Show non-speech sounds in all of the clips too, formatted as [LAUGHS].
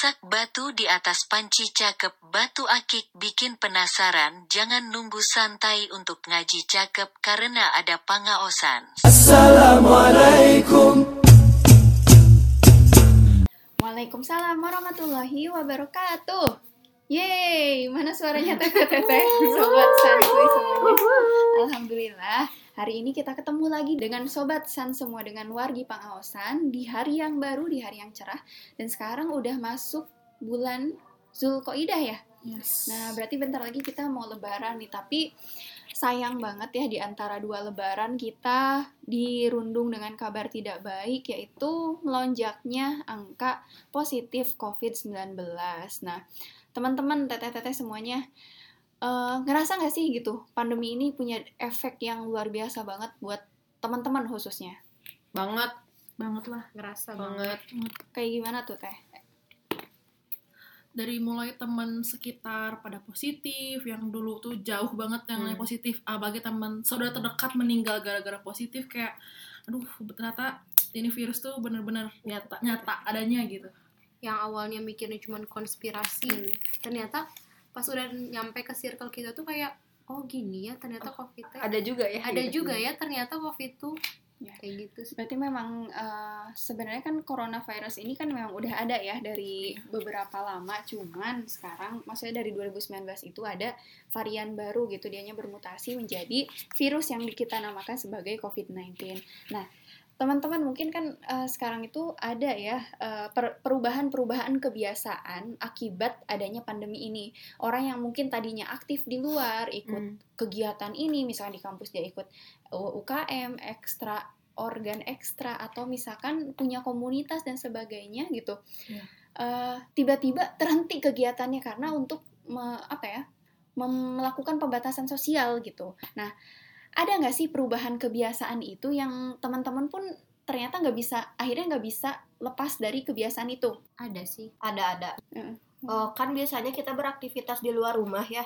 Masak batu di atas panci cakep batu akik bikin penasaran jangan nunggu santai untuk ngaji cakep karena ada pangaosan. Assalamualaikum Waalaikumsalam warahmatullahi wabarakatuh. Yeay, mana suaranya teteh-teteh, [LAUGHS] sobat santuy semuanya. Alhamdulillah, hari ini kita ketemu lagi dengan sobat san semua dengan wargi pangaosan di hari yang baru, di hari yang cerah. Dan sekarang udah masuk bulan Zulkoidah ya. Yes. Nah, berarti bentar lagi kita mau lebaran nih, tapi sayang banget ya di antara dua lebaran kita dirundung dengan kabar tidak baik yaitu melonjaknya angka positif COVID-19. Nah, teman-teman teteh-teteh semuanya eh, ngerasa nggak sih gitu pandemi ini punya efek yang luar biasa banget buat teman-teman khususnya. banget banget lah ngerasa banget Kayak gimana tuh teh? dari mulai teman sekitar pada positif yang dulu tuh jauh banget yang lain Hmm. positif apalagi teman saudara terdekat meninggal gara-gara positif kayak aduh ternyata ini virus tuh bener-bener nyata nyata adanya gitu yang awalnya mikirnya cuma konspirasi Hmm. ternyata pas udah nyampe ke circle kita tuh kayak oh gini ya ternyata covid teh ada juga ya ada gitu. juga ya ternyata covid tuh Ya. kayak gitu sih. Berarti memang eh, sebenarnya kan coronavirus ini kan memang udah ada ya dari beberapa lama, cuman sekarang maksudnya dari 2019 itu ada varian baru gitu, dianya bermutasi menjadi virus yang kita namakan sebagai COVID-19. Nah, teman-teman mungkin kan eh, sekarang itu ada ya eh, per- perubahan-perubahan kebiasaan akibat adanya pandemi ini. Orang yang mungkin tadinya aktif di luar ikut Hmm. kegiatan ini, misalnya di kampus dia ikut U- UKM, ekstra organ ekstra atau misalkan punya komunitas dan sebagainya gitu. Iya. Eh, tiba-tiba terhenti kegiatannya karena untuk me- apa ya melakukan pembatasan sosial gitu. Nah, ada nggak sih perubahan kebiasaan itu yang teman-teman pun ternyata nggak bisa akhirnya nggak bisa lepas dari kebiasaan itu? ada sih ada ada Heeh. Eh, kan biasanya kita beraktivitas di luar rumah ya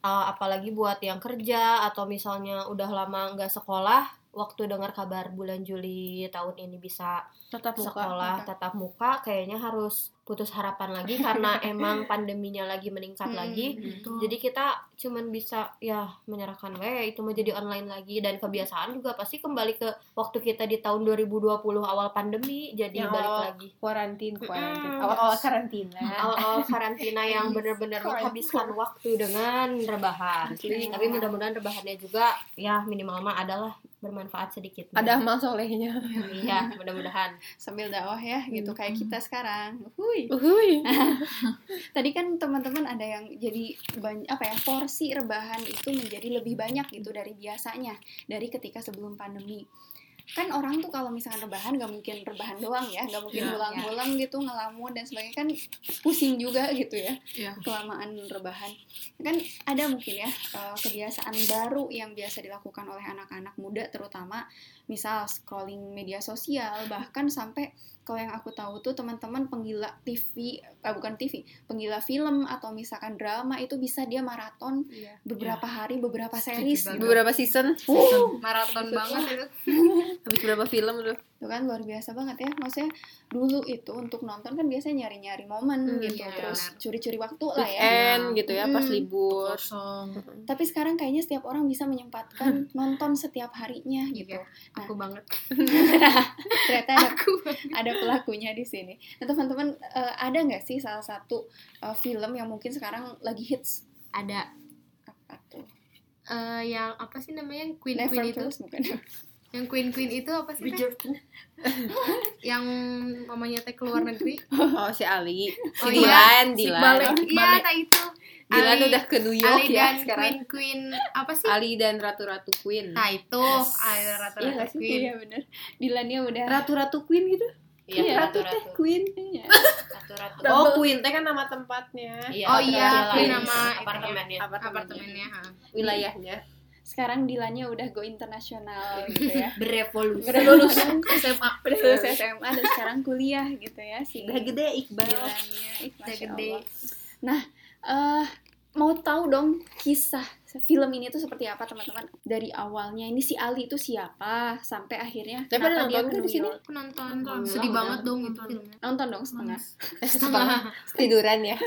Eh, apalagi buat yang kerja atau misalnya udah lama nggak sekolah waktu dengar kabar bulan Juli tahun ini bisa Tetap sekolah tatap muka kayaknya harus putus harapan lagi karena [LAUGHS] emang pandeminya lagi meningkat Mm-mm. lagi gitu jadi kita cuman bisa ya menyerahkan we itu mau jadi online lagi dan kebiasaan juga pasti kembali ke waktu kita di tahun 2020 awal pandemi jadi Yang balik awal lagi Kuarantin, kuarantin. Mm-mm. Awal-awal karantina. awal-awal karantina yang [LAUGHS] benar-benar menghabiskan waktu dengan rebahan tapi mudah-mudahan rebahannya juga ya minimal mah adalah bermanfaat sedikit Ada amal solehnya. iya mudah-mudahan sambil dakwah ya gitu kayak kita sekarang. Hui. Uhuy. [LAUGHS] Tadi kan teman-teman ada yang jadi banyak apa ya porsi rebahan itu menjadi lebih banyak gitu dari biasanya dari ketika sebelum pandemi. Kan orang tuh kalau misalkan rebahan gak mungkin rebahan doang ya, gak mungkin Ya. ngulang-ngulang gitu ngelamun dan sebagainya kan pusing juga gitu ya ya kelamaan rebahan. Kan ada mungkin ya eh, kebiasaan baru yang biasa dilakukan oleh anak-anak muda terutama misal scrolling media sosial bahkan sampai kalau yang aku tahu tuh teman-teman penggila TV eh, bukan TV penggila film atau misalkan drama itu bisa dia maraton beberapa hari beberapa series gitu. Beberapa season, maraton banget itu. Habis berapa film tuh? Itu kan luar biasa banget ya. Maksudnya dulu itu untuk nonton kan biasanya nyari-nyari momen Hmm, gitu. iya, terus curi-curi waktu lah ya. Weekend gitu ya, pas Mm. libur. kosong. Tapi sekarang kayaknya setiap orang bisa menyempatkan [LAUGHS] nonton setiap harinya gitu. Iya, aku banget. [LAUGHS] Ternyata ada ada pelakunya di sini. Nah teman-teman eh, ada nggak sih salah satu eh, film yang mungkin sekarang lagi hits? Ada. Apa tuh? eh, yang apa sih namanya? Queen Never queen itu? Bukan? Yang queen queen itu apa sih Teh? [LAUGHS] yang mamanya teh keluar negeri Oh, si Ali. Si Oh, Dilan, Si Dilan. Balik. iya tak itu Dilan Ali- udah ke New York Ali ya dan sekarang. queen queen apa sih Ali dan Ratu-Ratu Queen. nah itu Ali Iya rata nggak sih? queen Iya benar. Dilannya udah Ratu-Ratu Queen gitu. iya Ratu teh ratu-ratu Queen. Iya. ratu-ratu Oh, Queen teh kan nama tempatnya. Iya, Oh iya, Queen nama apartemennya apartemennya ha. Wilayahnya. Sekarang Dilannya udah go internasional gitu ya. [LAUGHS] berevolusi lulus, [LAUGHS] SMA lulus SMA dan sekarang kuliah gitu ya si Udah gede Iqbal. Dilannya. Masya gede. Allah. Nah, eh mau tahu dong kisah film ini tuh seperti apa teman-teman? Dari awalnya ini si Ali itu siapa? Sampai akhirnya Tapi kenapa dia ke di sini? York. Nonton, Nonton. sedih banget dong itu Nonton. filmnya nonton dong [LAUGHS] setengah. Setengah. Tiduran ya.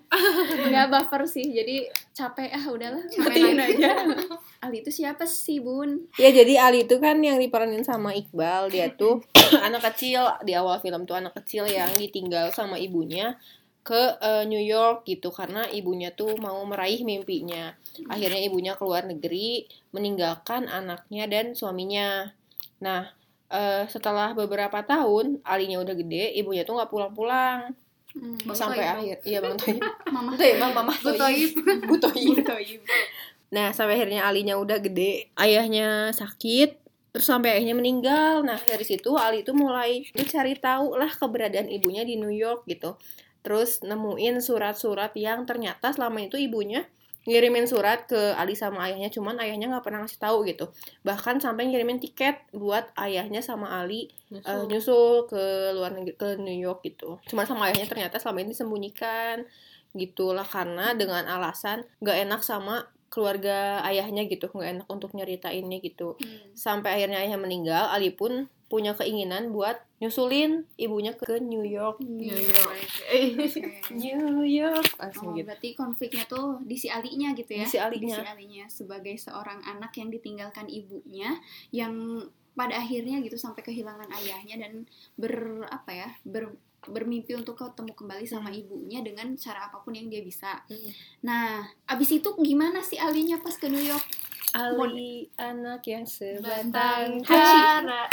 [LAUGHS] Nggak buffer sih. Jadi capek ah udahlah Capek matiin aja. [LAUGHS] Ali itu siapa sih bun? Ya jadi Ali itu kan yang diperanin sama Iqbal. Dia tuh anak kecil. Di awal film tuh anak kecil yang ditinggal sama ibunya ke eh, New York gitu karena ibunya tuh mau meraih mimpinya akhirnya ibunya keluar negeri meninggalkan anaknya dan suaminya nah eh, setelah beberapa tahun Alinya udah gede ibunya tuh nggak pulang-pulang Hmm, sampai Toib. akhir iya bang Toib [LAUGHS] mama Toib bang mama Gue [LAUGHS] toib Bu Toib. Toib. Nah, sampai akhirnya Alinya udah gede, ayahnya sakit, terus sampai ayahnya meninggal. Nah, dari situ Ali itu mulai itu cari tahu lah keberadaan ibunya di New York gitu. Terus nemuin surat-surat yang ternyata selama itu ibunya ngirimin surat ke Ali sama ayahnya, cuman ayahnya nggak pernah ngasih tahu gitu. Bahkan sampai ngirimin tiket buat ayahnya sama Ali eh, nyusul ke luar negeri ke New York gitu. Cuman sama ayahnya ternyata selama ini disembunyikan gitulah karena dengan alasan nggak enak sama keluarga ayahnya gitu nggak enak untuk nyeritainnya gitu Hmm. sampai akhirnya ayahnya meninggal Ali pun punya keinginan buat nyusulin ibunya ke New York New York. New York [LAUGHS] Oh, gitu berarti konfliknya tuh di si Alinya gitu ya? Di si Alinya. Di si Alinya sebagai seorang anak yang ditinggalkan ibunya, yang pada akhirnya gitu sampai kehilangan ayahnya dan ber apa ya ber bermimpi untuk ketemu kembali sama ibunya dengan cara apa pun yang dia bisa. Hmm. Nah, abis itu gimana sih Alinya pas ke New York? Ali anak yang Batang sebatang Hachi.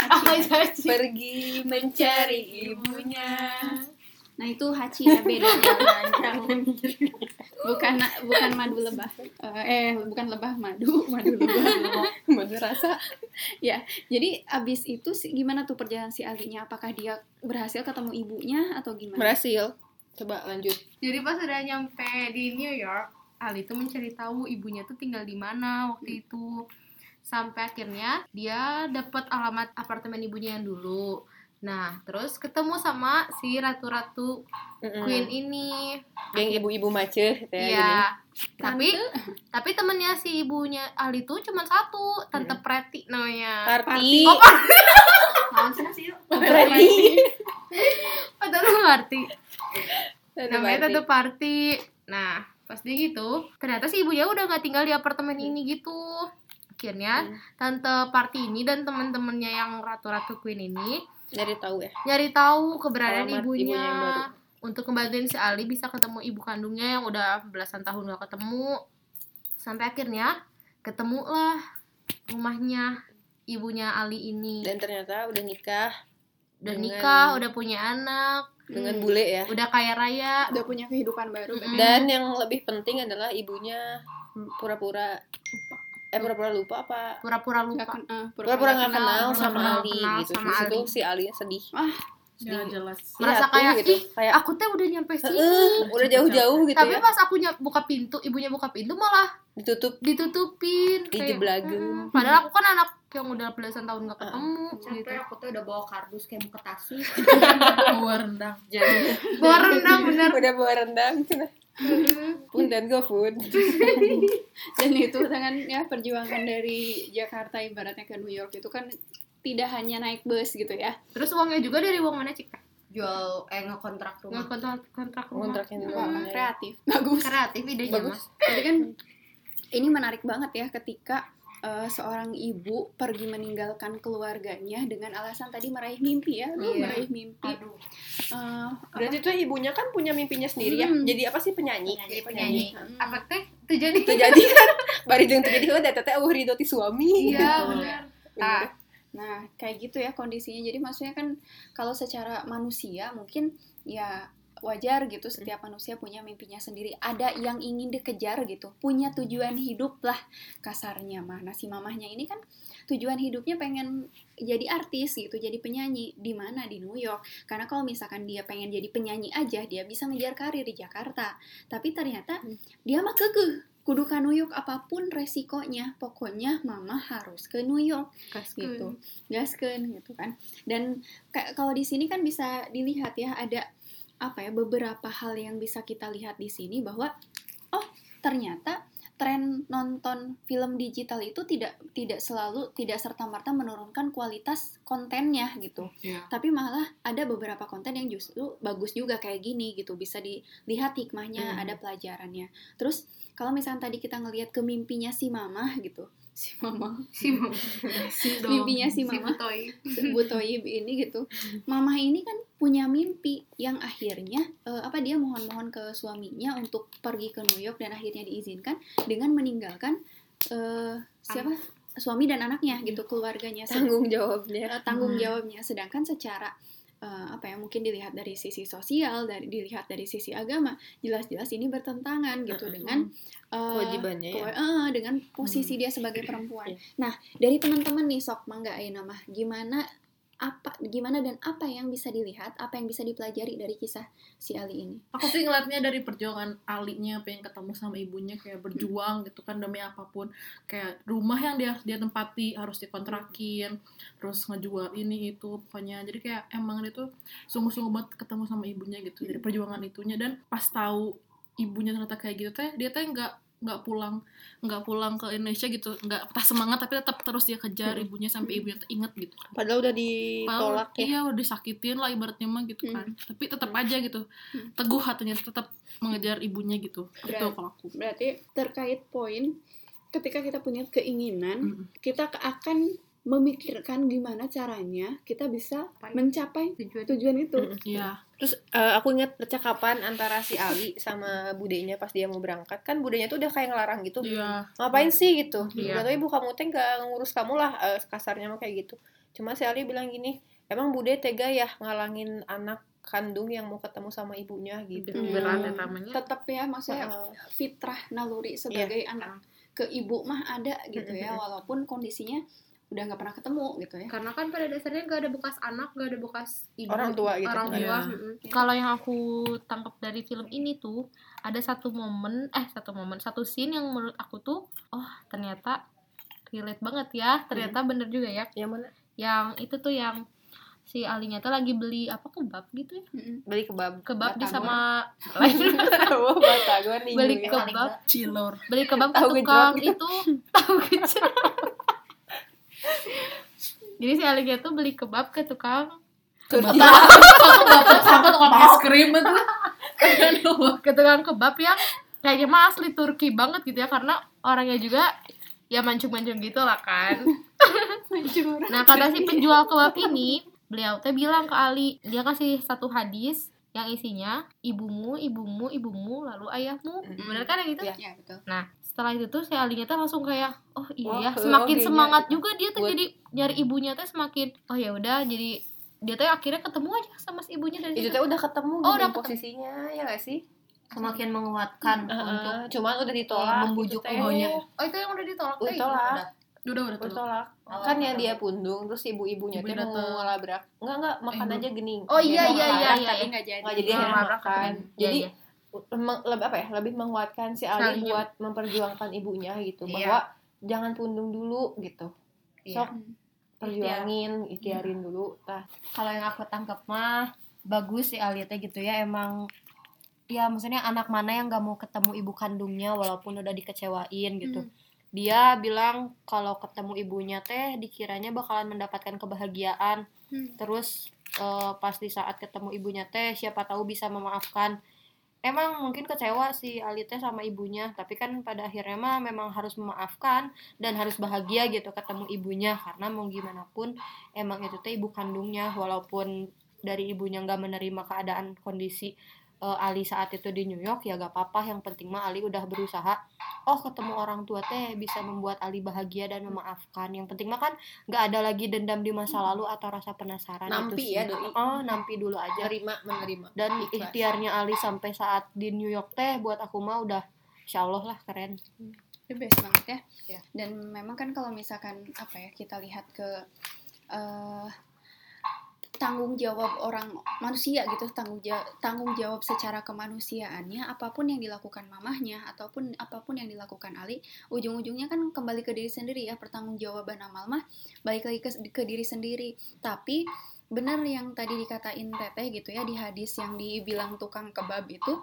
Oh, pergi mencari ibunya. Nah itu Hachi ya beda. Jangan bukan bukan madu lebah. Eh, eh bukan lebah madu. [LAUGHS] Madu lebah. Madu rasa. Ya jadi abis itu sih gimana tuh perjalanan si Alinya? Apakah dia berhasil ketemu ibunya atau gimana? Berhasil. Coba lanjut. Jadi pas udah nyampe di New York, Ali tuh mencari tahu ibunya tuh tinggal di mana waktu itu. Sampai akhirnya dia dapat alamat apartemen ibunya yang dulu. Nah, terus ketemu sama si ratu-ratu Mm-mm. Queen ini. yang ibu-ibu macet gitu ya gini. Iya. Tapi tapi temennya si ibunya Ali tuh cuma satu, Tante Preti namanya. Party. Oh, [LAUGHS] Tante Party. [LAUGHS] Tante namanya. Tante Party. Nah, pas dia gitu, ternyata si ibunya udah nggak tinggal di apartemen ini gitu. Akhirnya Hmm. Tante Party ini dan temen-temennya yang ratu-ratu Queen ini Nyari tahu ya. nyari tahu keberadaan Alamat ibunya, ibunya untuk ngebantuin si Ali bisa ketemu ibu kandungnya yang udah belasan tahun gak ketemu. Sampai akhirnya ketemulah rumahnya ibunya Ali ini. Dan ternyata udah nikah udah dengan- nikah, udah punya anak, dengan Hmm. bule ya. udah kaya raya. udah punya kehidupan baru Mm-mm. Dan yang lebih penting adalah ibunya pura-pura eh pura-pura lupa apa Pura-pura nggak lupa. eh, pura-pura nggak kenal pura-pura sama nggak Ali kenal gitu. sama Ali. si Ali sedih. Ya jelas. Merasa aku kayak, gitu. "Ih, kayak Aku teh udah nyampe sini. "Eh, udah jauh-jauh gitu Tapi ya. pas aku buka pintu, ibunya buka pintu malah Ditutup ditutupin. Kayak, dijeblageun. "Mm-mm." Padahal aku kan anak yang udah belasan tahun gak ketemu gitu. ya. aku tuh udah bawa kardus kayak buka tasi. [LAUGHS] Bawa rendang. [LAUGHS] Bawa rendang bener. Udah bawa rendang. Pun dan GoFood. [LAUGHS] dan itu dengan ya perjuangan dari Jakarta ibaratnya ke New York itu kan tidak hanya naik bus gitu ya Terus uangnya juga dari uang mana cik? Jual eh ngontrak rumah. Kontrak kontrak rumah. Kontraknya Wah, doang. kreatif bagus Kreatif idenya Bagus. tapi kan ini menarik banget ya ketika eh, seorang ibu pergi meninggalkan keluarganya dengan alasan tadi meraih mimpi ya Lu Iya. meraih mimpi Aduh. Eh, Berarti tuh ibunya kan punya mimpinya sendiri ya. Hmm. Jadi apa sih penyanyi? Penyanyi. Penyanyi. Hmm. Apa teh? Terjadi. Itu jadi kan bari jeung terjadi heula eta teh eueuh ridho ti suami. Iya, gitu. bener. Nah, nah kayak gitu ya kondisinya. Jadi maksudnya kan kalau secara manusia mungkin ya wajar gitu setiap manusia punya mimpinya sendiri. Ada yang ingin dikejar gitu, punya tujuan hidup lah kasarnya mah. Nah si mamahnya ini kan tujuan hidupnya pengen jadi artis gitu, jadi penyanyi di mana di New York. Karena kalau misalkan dia pengen jadi penyanyi aja, dia bisa ngejar karir di Jakarta. Tapi ternyata dia mah kekeh kudu ke New York apa pun resikonya pokoknya mama harus ke New York. Gitu. Gaskeun gitu kan. Dan kayak kalau di sini kan bisa dilihat ya ada apa ya beberapa hal yang bisa kita lihat di sini bahwa oh ternyata tren nonton film digital itu tidak tidak selalu tidak serta merta menurunkan kualitas kontennya gitu. Iya. tapi malah ada beberapa konten yang justru bagus juga kayak gini gitu. Bisa dilihat hikmahnya Mhm. ada pelajarannya. Terus kalau misalnya tadi kita ngelihat ke mimpinya si mama gitu. [LAUGHS] Si mama. Si mama. Si [LAUGHS] mimpinya si si mama. Butoy. Bu Toyib ini gitu. Mama ini kan punya mimpi yang akhirnya eh, apa dia mohon-mohon ke suaminya untuk pergi ke New York dan akhirnya diizinkan dengan meninggalkan eh, siapa? Suami dan anaknya gitu keluarganya. [LAUGHS] Tanggung jawabnya. Eh, tanggung jawabnya. Sedangkan secara eh, apa ya mungkin dilihat dari sisi sosial dari dilihat dari sisi agama jelas-jelas ini bertentangan gitu dengan eh, kewajibannya ya. eh, dengan posisi dia sebagai perempuan. Iya. Nah, dari teman-teman nih sok mangga Aina mah gimana apa gimana dan apa yang bisa dilihat, apa yang bisa dipelajari dari kisah si Ali ini? aku sih ngeliatnya dari perjuangan Alinya pengen ketemu sama ibunya kayak berjuang gitu kan demi apa pun. Kayak rumah yang dia dia tempati harus dikontrakin terus ngejual ini itu pokoknya. Jadi kayak emang dia tuh sungguh-sungguh banget ketemu sama ibunya gitu dari perjuangan itunya. Dan pas tahu ibunya ternyata kayak gitu teh dia teh nggak nggak pulang nggak pulang ke Indonesia gitu. Nggak patah semangat tapi tetap terus dia kejar ibunya sampai ibunya inget gitu. Padahal udah Padahal, ditolak ya. iya udah disakitin lah ibaratnya mah gitu Hmm. kan. Tapi tetap aja gitu. Teguh hatinya tetap mengejar ibunya gitu. Itu Berat. kalau aku. Berarti terkait poin ketika kita punya keinginan, Mm. kita akan memikirkan gimana caranya kita bisa mencapai Tujuan. tujuan itu. Mm. iya Terus eh, aku ingat percakapan antara si Ali sama budenya pas dia mau berangkat kan budenya tuh udah kayak ngelarang gitu. iya Ngapain sih gitu? Iya. Gak tau ibu kamu teh gak ngurus kamu lah eh, kasarnya mah kayak gitu. Cuma si Ali bilang gini, emang bude tega ya ngalangin anak kandung yang mau ketemu sama ibunya gitu. Hmm. berat ya namanya Tetap ya maksudnya fitrah naluri sebagai anak ke ibu mah ada gitu ya walaupun kondisinya udah nggak pernah ketemu gitu ya. karena kan pada dasarnya gak ada bekas anak gak ada bekas ibu Orang tua gitu. orang tua Iya. mm-mm. kalau yang aku tangkap dari film ini tuh ada satu momen eh satu momen satu scene yang menurut aku tuh oh ternyata relate banget ya ternyata bener juga ya Yang mana? yang itu tuh yang si Alinya tuh lagi beli apa kebab gitu ya. Beli kebab. kebab di sama [LAUGHS] lain oh, beli ya. kebab cilor beli kebab ke Tahu tukang gitu. itu tahu gejrot [LAUGHS] jadi si Alinya tuh beli kebab ke tukang sama tukang es krim itu. Ke tukang kebab yang kayaknya mah asli Turki banget gitu ya karena orangnya juga ya mancung-mancung gitu lah kan. Nah kata si penjual kebab ini beliau teh bilang ke Ali dia kasih satu hadis yang isinya ibumu ibumu ibumu lalu ayahmu. Bener kan yang gitu Iya. Ya betul. nah setelah itu tuh si Alinya tuh langsung kayak oh iya Wah, ya oh, semakin iya, semangat iya. juga dia tuh Buat- jadi nyari ibunya tuh semakin oh ya udah jadi dia tuh akhirnya ketemu aja sama si ibunya dari Itu situ teh udah ketemu Oh, gitu udah ketemu. posisinya ya gak sih? semakin menguatkan untuk Heeh, cuman udah ditolak membujuk gitu, teh. ibunya. oh itu yang udah ditolak Udah teh. ditolak. udah udah Udah tuh tolak. Oh, kan yang dia pundung terus ibu-ibunya Ibu teh mau dateng. ngelabrak. Enggak enggak makan Eh, aja gening. Oh, iya, Dia iya, mau iya, ngelabrak, iya, tapi iya. nggak jadi. nggak jadi Iya, ngelabrak makan. kan. Iya, Jadi iya. Lebih apa ya? Lebih menguatkan si Ali buat memperjuangkan ibunya gitu Iya. bahwa jangan pundung dulu gitu. Iya. Sok perjuangin, ikhtiarin dulu. Tah. kalau yang aku tangkap mah bagus sih Alia teh gitu ya emang ya maksudnya anak mana yang gak mau ketemu ibu kandungnya walaupun udah dikecewain gitu Hmm. dia bilang kalau ketemu ibunya teh dikiranya bakalan mendapatkan kebahagiaan Hmm. terus eh, pas di saat ketemu ibunya teh siapa tahu bisa memaafkan emang mungkin kecewa si Ali teh sama ibunya tapi kan pada akhirnya mah memang harus memaafkan dan harus bahagia gitu ketemu ibunya karena mau gimana pun emang itu teh ibu kandungnya walaupun dari ibunya nggak menerima keadaan kondisi eh, Ali saat itu di New York ya gak apa-apa yang penting mah Ali udah berusaha oh ketemu orang tua teh bisa membuat Ali bahagia dan memaafkan yang penting mah kan nggak ada lagi dendam di masa lalu atau rasa penasaran Nampi itu ya, doi. oh nampi dulu aja Menerima, menerima. dan Ikhlas. ikhtiarnya Ali sampai saat di New York teh buat aku mah udah Insya Allah lah keren the best banget ya. Ya. Dan memang kan kalau misalkan apa ya kita lihat ke eh, tanggung jawab orang manusia gitu tanggung jawab tanggung jawab secara kemanusiaannya apa pun yang dilakukan mamahnya ataupun apa pun yang dilakukan Ali ujung-ujungnya kan kembali ke diri sendiri ya pertanggungjawaban amal mah balik lagi ke, ke diri sendiri. Tapi benar yang tadi dikatain teteh gitu ya di hadis yang dibilang tukang kebab itu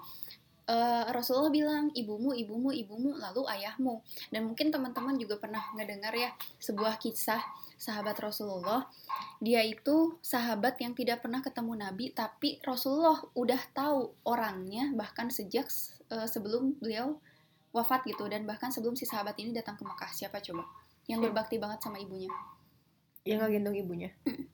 eh, Rasulullah bilang ibumu, ibumu, ibumu, lalu ayahmu. Dan mungkin teman-teman juga pernah ngedengar ya sebuah kisah sahabat Rasulullah. Dia itu sahabat yang tidak pernah ketemu Nabi, tapi Rasulullah udah tahu orangnya bahkan sejak eh, sebelum beliau wafat gitu dan bahkan sebelum si sahabat ini datang ke Mekah. Siapa coba? Yang berbakti banget sama ibunya. Yang nggak gendong ibunya.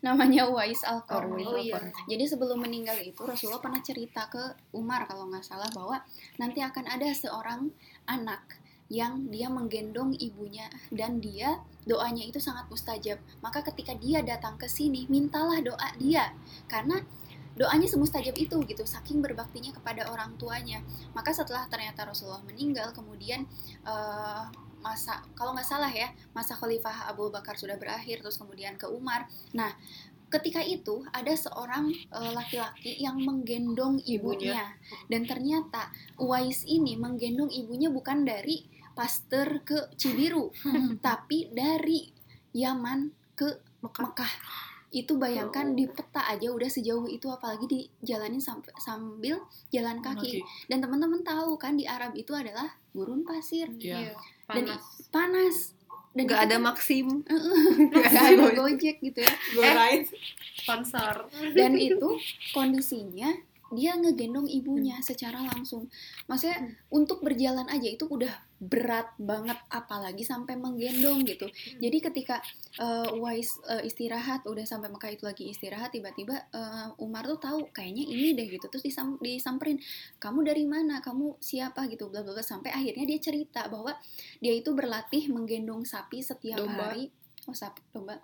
Namanya Uwais Al-Qarni. Oh iya. Jadi sebelum meninggal itu Rasulullah pernah cerita ke Umar kalau nggak salah bahwa nanti akan ada seorang anak yang dia menggendong ibunya dan dia doanya itu sangat mustajab. Maka ketika dia datang ke sini, mintalah doa dia karena doanya semustajab itu gitu saking berbaktinya kepada orang tuanya. Maka setelah ternyata Rasulullah meninggal kemudian eh, masa kalau nggak salah ya masa Khalifah Abu Bakar sudah berakhir terus kemudian ke Umar. Nah, ketika itu ada seorang eh, laki-laki yang menggendong ibunya. dan ternyata Uwais ini menggendong ibunya bukan dari Pasteur ke Cibiru, [LAUGHS] tapi dari Yaman ke Mekah. Itu bayangkan di peta aja udah sejauh itu apalagi dijalanin sampai sambil jalan kaki. Dan teman-teman tahu kan di Arab itu adalah gurun pasir, Iya. Dan panas panas. Dan Nggak ada Maxim. [LAUGHS] nggak ada Gojek gitu ya. sponsor dan itu kondisinya dia ngegendong ibunya secara langsung. Maksudnya untuk berjalan aja itu udah berat banget apalagi sampai menggendong gitu. Jadi ketika eh, Wais eh, istirahat udah sampai Mekah itu lagi istirahat tiba-tiba eh, Umar tuh tahu kayaknya ini deh gitu. Terus disam- disamperin kamu dari mana? Kamu siapa? gitu bla bla bla. Sampai akhirnya dia cerita bahwa dia itu berlatih menggendong sapi setiap Domba. hari. Oh sapi domba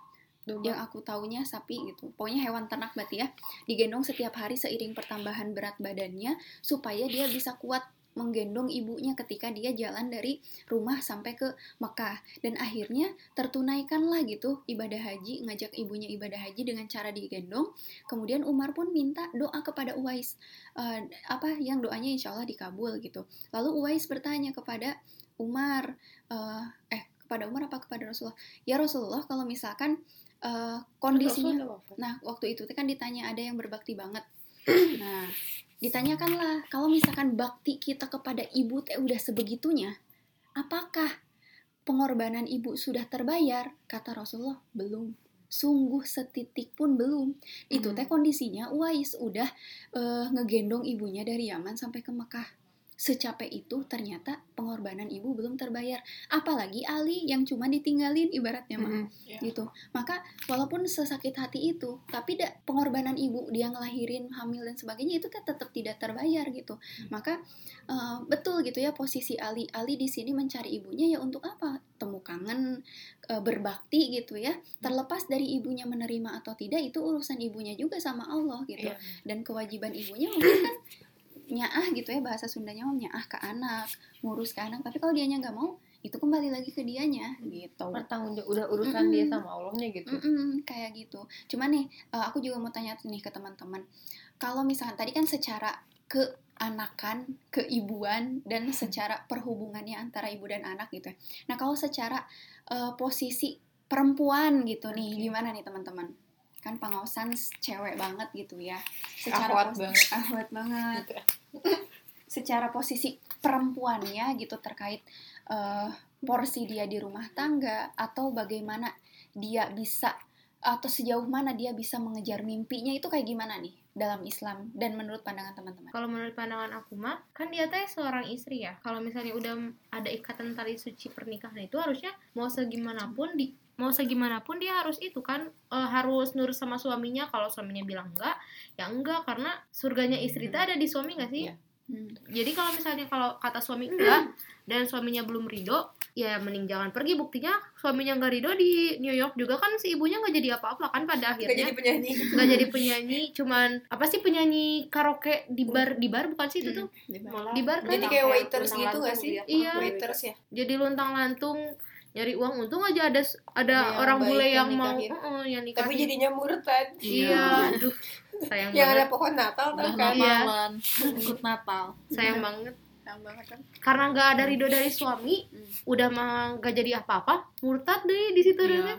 yang aku taunya sapi gitu. Pokoknya hewan ternak berarti ya. Digendong setiap hari seiring pertambahan berat badannya supaya dia bisa kuat menggendong ibunya ketika dia jalan dari rumah sampai ke Mekah dan akhirnya tertunaikanlah gitu ibadah haji ngajak ibunya ibadah haji dengan cara digendong kemudian Umar pun minta doa kepada Uwais Eh, apa yang doanya insya Allah dikabul gitu lalu Uwais bertanya kepada Umar eh, eh kepada Umar apa kepada Rasulullah ya Rasulullah kalau misalkan eh, kondisinya Nah, waktu itu kan ditanya ada yang berbakti banget. Nah, ditanyakanlah kalau misalkan bakti kita kepada ibu teh udah sebegitunya, apakah pengorbanan ibu sudah terbayar? Kata Rasulullah, belum. Sungguh setitik pun belum. Itu teh kondisinya Uwais udah eh, ngegendong ibunya dari Yaman sampai ke Mekah. Secapek itu ternyata pengorbanan ibu belum terbayar. Apalagi Ali yang cuma ditinggalin ibaratnya mah Iya. gitu. Maka walaupun sesakit hati itu, tapi da, pengorbanan ibu dia ngelahirin, hamil dan sebagainya itu teh tetap tidak terbayar gitu. Maka eh, betul gitu ya posisi Ali. Ali di sini mencari ibunya ya untuk apa? Temu kangen, eh, berbakti gitu ya. Terlepas dari ibunya menerima atau tidak itu urusan ibunya juga sama Allah gitu. Iya. Dan kewajiban ibunya mungkin kan nyaah gitu ya bahasa Sundanya mah nyaah ke anak, ngurus ke anak. Tapi kalau dianya nggak mau, itu kembali lagi ke dianya gitu. Pertanggung jawab udah urusan dia Mm-mm. sama Allahnya gitu. Mm-mm, kayak gitu. Cuman nih, eh, aku juga mau tanya nih ke teman-teman. Kalau misalkan tadi kan secara keanakan, keibuan, dan secara perhubungannya antara ibu dan anak gitu. ya. Nah, kalau secara eh, posisi perempuan gitu nih, Oke. gimana nih teman-teman? Kan pengawasan cewek banget gitu ya. Secara Ahwat banget. [LAUGHS] ahwat banget. [LAUGHS] Secara posisi perempuannya gitu terkait eh, porsi dia di rumah tangga atau bagaimana dia bisa atau sejauh mana dia bisa mengejar mimpinya itu kayak gimana nih dalam Islam dan menurut pandangan teman-teman. Kalau menurut pandangan aku mah, kan dia teh seorang istri ya. Kalau misalnya udah ada ikatan tali suci pernikahan itu harusnya mau segimanapun di mau segimanapun dia harus itu kan eh, harus nurut sama suaminya. Kalau suaminya bilang enggak, ya enggak karena surganya istri teh ada di suami nggak sih? Iya. Hmm. Jadi kalau misalnya kalau kata suami enggak dan suaminya belum ridho, ya mending jangan pergi. Buktinya suaminya nggak ridho di New York juga kan si ibunya nggak jadi apa-apa kan pada akhirnya penyanyi. nggak jadi penyanyi cuman apa sih penyanyi karaoke di bar di bar bukan sih itu tuh di bar kan Jadi kayak waiters gitu gak sih? Iya. Waiters ya. jadi luntang lantung nyari uang untung aja ada ada, Ada yang orang bule yang yang, mau uh, yang Tapi nikahin jadinya murtad. iya aduh sayang Yang ada banget pohon Natal kan? Iya. Natalan, ikut Natal. sayang banget Sayang banget kan? karena nggak ada ridho dari suami Hmm. udah mah nggak jadi apa-apa murtad deh di situ Iya. deh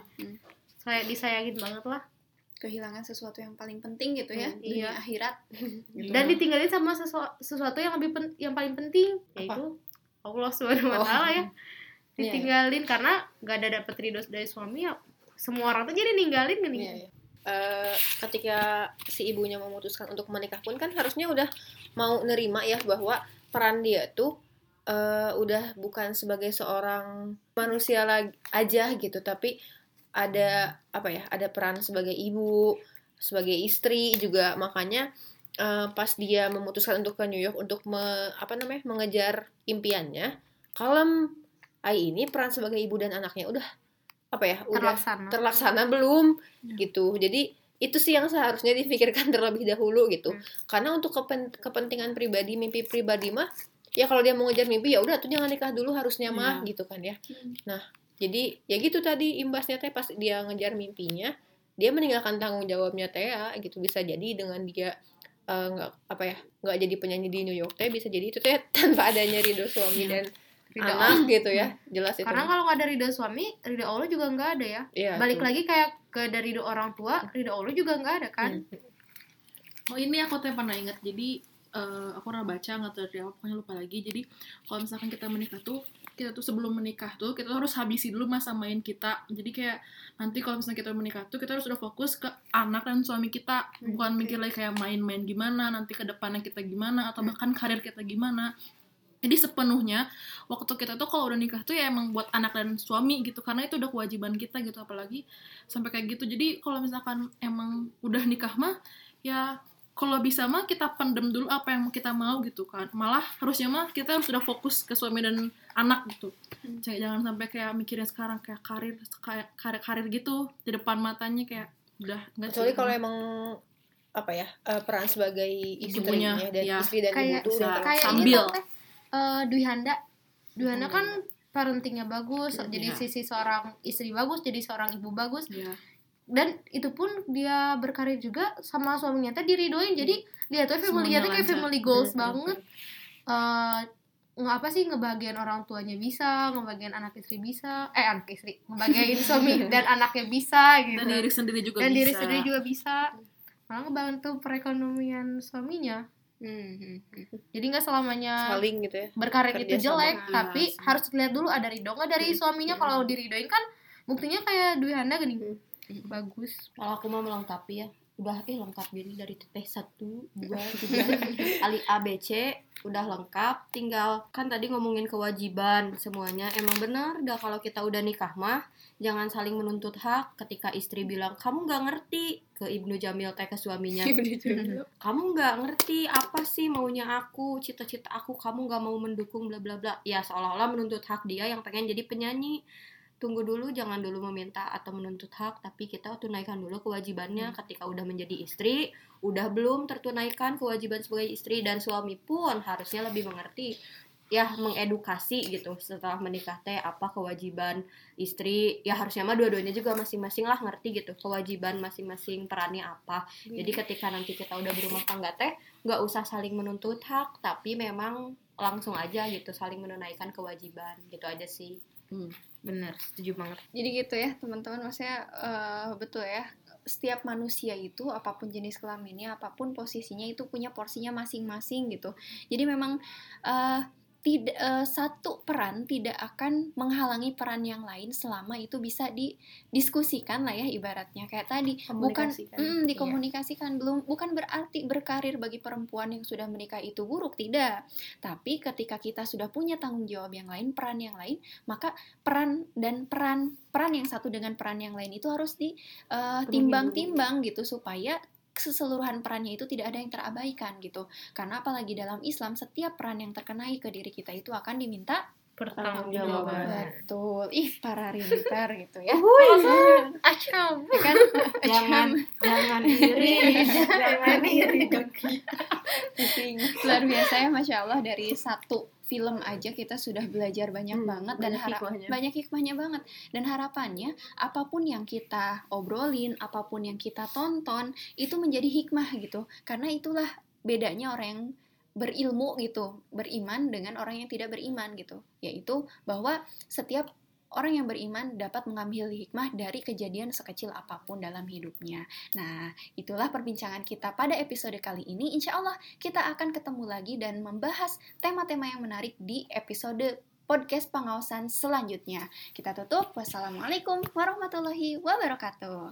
saya disayangin banget lah kehilangan sesuatu yang paling penting gitu ya Hmm, dunia iya. akhirat [LAUGHS] gitu. dan ditinggalin sama sesu- sesuatu yang lebih pen- yang paling penting yaitu Allah Subhanahu wa Oh. taala [LAUGHS] ya. Iya, Ditinggalin karena gak ada dapet ridho dari suami ya semua orang tuh jadi ninggalin kan Iya, iya. Eh, ketika si ibunya memutuskan untuk menikah pun kan harusnya udah mau nerima ya bahwa peran dia tuh eh, udah bukan sebagai seorang manusia lagi aja gitu tapi ada apa ya ada peran sebagai ibu sebagai istri juga makanya eh, pas dia memutuskan untuk ke New York untuk me- apa namanya mengejar impiannya kalau Ai ini peran sebagai ibu dan anaknya udah apa ya udah terlaksana. terlaksana belum Ya. gitu jadi itu sih yang seharusnya dipikirkan [LAUGHS] terlebih dahulu gitu Hmm. karena untuk kepen- kepentingan pribadi mimpi pribadi mah ya kalau dia mau ngejar mimpi ya udah tuh jangan nikah dulu harusnya mah gitu kan ya Hmm. nah jadi ya gitu tadi imbasnya teh pas dia ngejar mimpinya dia meninggalkan tanggung jawabnya teh ya gitu bisa jadi dengan dia eh, nggak apa ya nggak jadi penyanyi di New York teh bisa jadi itu teh [LAUGHS] tanpa adanya ridho suami dan Ridho anak. [LAUGHS] gitu ya. Jelas itu. Karena kalau nggak ada ridho suami, ridho Allah juga nggak ada ya. Iya, Balik tuh. lagi kayak ke dari ridho orang tua, ridho Allah juga nggak ada kan. Hmm. Oh ini aku tuh pernah ingat. Jadi eh, aku pernah baca nggak tahu dari apa pokoknya lupa lagi. Jadi kalau misalkan kita menikah tuh kita tuh sebelum menikah tuh kita tuh harus habisi dulu masa main kita. Jadi kayak nanti kalau misalnya kita menikah tuh kita harus udah fokus ke anak dan suami kita. Bukan mikir lagi kayak main-main gimana nanti ke depannya kita gimana atau bahkan karir kita gimana jadi sepenuhnya waktu kita tuh kalau udah nikah tuh ya emang buat anak dan suami gitu karena itu udah kewajiban kita gitu apalagi sampai kayak gitu. Jadi kalau misalkan emang udah nikah mah ya kalau bisa mah kita pendem dulu apa yang kita mau gitu kan. Malah harusnya mah kita harus sudah fokus ke suami dan anak gitu. Jangan- jangan sampai kayak mikirin sekarang kayak karir kayak karir karir gitu di depan matanya kayak udah nggak kecuali kalau emang apa ya eh, peran sebagai istri Ibunya, ya, dan ya. istri dan Kayak- ibu tuh Kayak Sambil. Eh, Dwi Handa. Dwi Handa kan parentingnya bagus, Iya. jadi sisi seorang istri bagus, jadi seorang ibu bagus. ya Dan itu pun dia berkarir juga sama suaminya teh diridoin. Jadi dia tuh family tuh kayak family goals Hmm, banget. Eh nggak apa sih ngebagian orang tuanya bisa, ngebagian anak istri bisa, eh anak istri, ngebagian suami [LAUGHS] dan anaknya bisa gitu. dan diri sendiri juga dan bisa diri sendiri juga bisa. Malah ngebantu perekonomian suaminya. Hmm, hmm, Jadi nggak selamanya saling gitu ya. berkarir Kerja itu jelek, sama. tapi Iya, harus dilihat dulu ada ridho nggak dari suaminya. Kalau diridoin kan buktinya kayak Dwi Handa gini, bagus. Kalau aku mau melengkapi ya, udah eh lengkap gini dari teteh satu, dua, [LAUGHS] tiga, ali ABC udah lengkap. Tinggal kan tadi ngomongin kewajiban semuanya. Emang benar, dah kalau kita udah nikah mah jangan saling menuntut hak. Ketika istri bilang kamu nggak ngerti ke Ibnu Jamil teh ke suaminya, [LAUGHS] [LAUGHS] kamu nggak ngerti apa sih maunya aku, cita-cita aku, kamu nggak mau mendukung bla bla bla. Ya seolah-olah menuntut hak dia yang pengen jadi penyanyi tunggu dulu jangan dulu meminta atau menuntut hak tapi kita tunaikan dulu kewajibannya. Ketika udah menjadi istri udah belum tertunaikan kewajiban sebagai istri dan suami pun harusnya lebih mengerti ya mengedukasi gitu setelah menikah teh apa kewajiban istri. Ya harusnya mah dua-duanya juga masing-masing lah ngerti gitu kewajiban masing-masing perannya apa. Jadi ketika nanti kita udah berumah tangga teh nggak usah saling menuntut hak tapi memang langsung aja gitu saling menunaikan kewajiban gitu aja sih Bener, setuju banget. Jadi gitu ya teman-teman, maksudnya eh, betul ya. Setiap manusia itu apa pun jenis kelaminnya, apa pun posisinya itu punya porsinya masing-masing gitu. Jadi memang eh, tidak eh, satu peran tidak akan menghalangi peran yang lain selama itu bisa didiskusikan lah ya ibaratnya. Kayak tadi bukan mm, Iya. dikomunikasikan belum bukan berarti berkarir bagi perempuan yang sudah menikah itu buruk tidak. Tapi ketika kita sudah punya tanggung jawab yang lain peran yang lain maka peran dan peran peran yang satu dengan peran yang lain itu harus ditimbang-timbang gitu supaya keseluruhan perannya itu tidak ada yang terabaikan gitu. Karena apalagi dalam Islam setiap peran yang terkenai ke diri kita itu akan diminta Pertanggungjawaban. betul. Ih para rinter gitu ya. Acam. Ya kan? Jangan jangan iri. [LAUGHS] Jangan iri. Luar biasa ya masya Allah dari satu film aja kita sudah belajar banyak Hmm, banget dan banyak harap hikmahnya. banyak hikmahnya banget. Dan harapannya apa pun yang kita obrolin apa pun yang kita tonton itu menjadi hikmah gitu. Karena itulah bedanya orang yang berilmu gitu beriman dengan orang yang tidak beriman gitu. Yaitu bahwa setiap orang yang beriman dapat mengambil hikmah dari kejadian sekecil apa pun dalam hidupnya. Nah, itulah perbincangan kita pada episode kali ini. Insya Allah kita akan ketemu lagi dan membahas tema-tema yang menarik di episode podcast pengawasan selanjutnya. Kita tutup. Wassalamualaikum warahmatullahi wabarakatuh.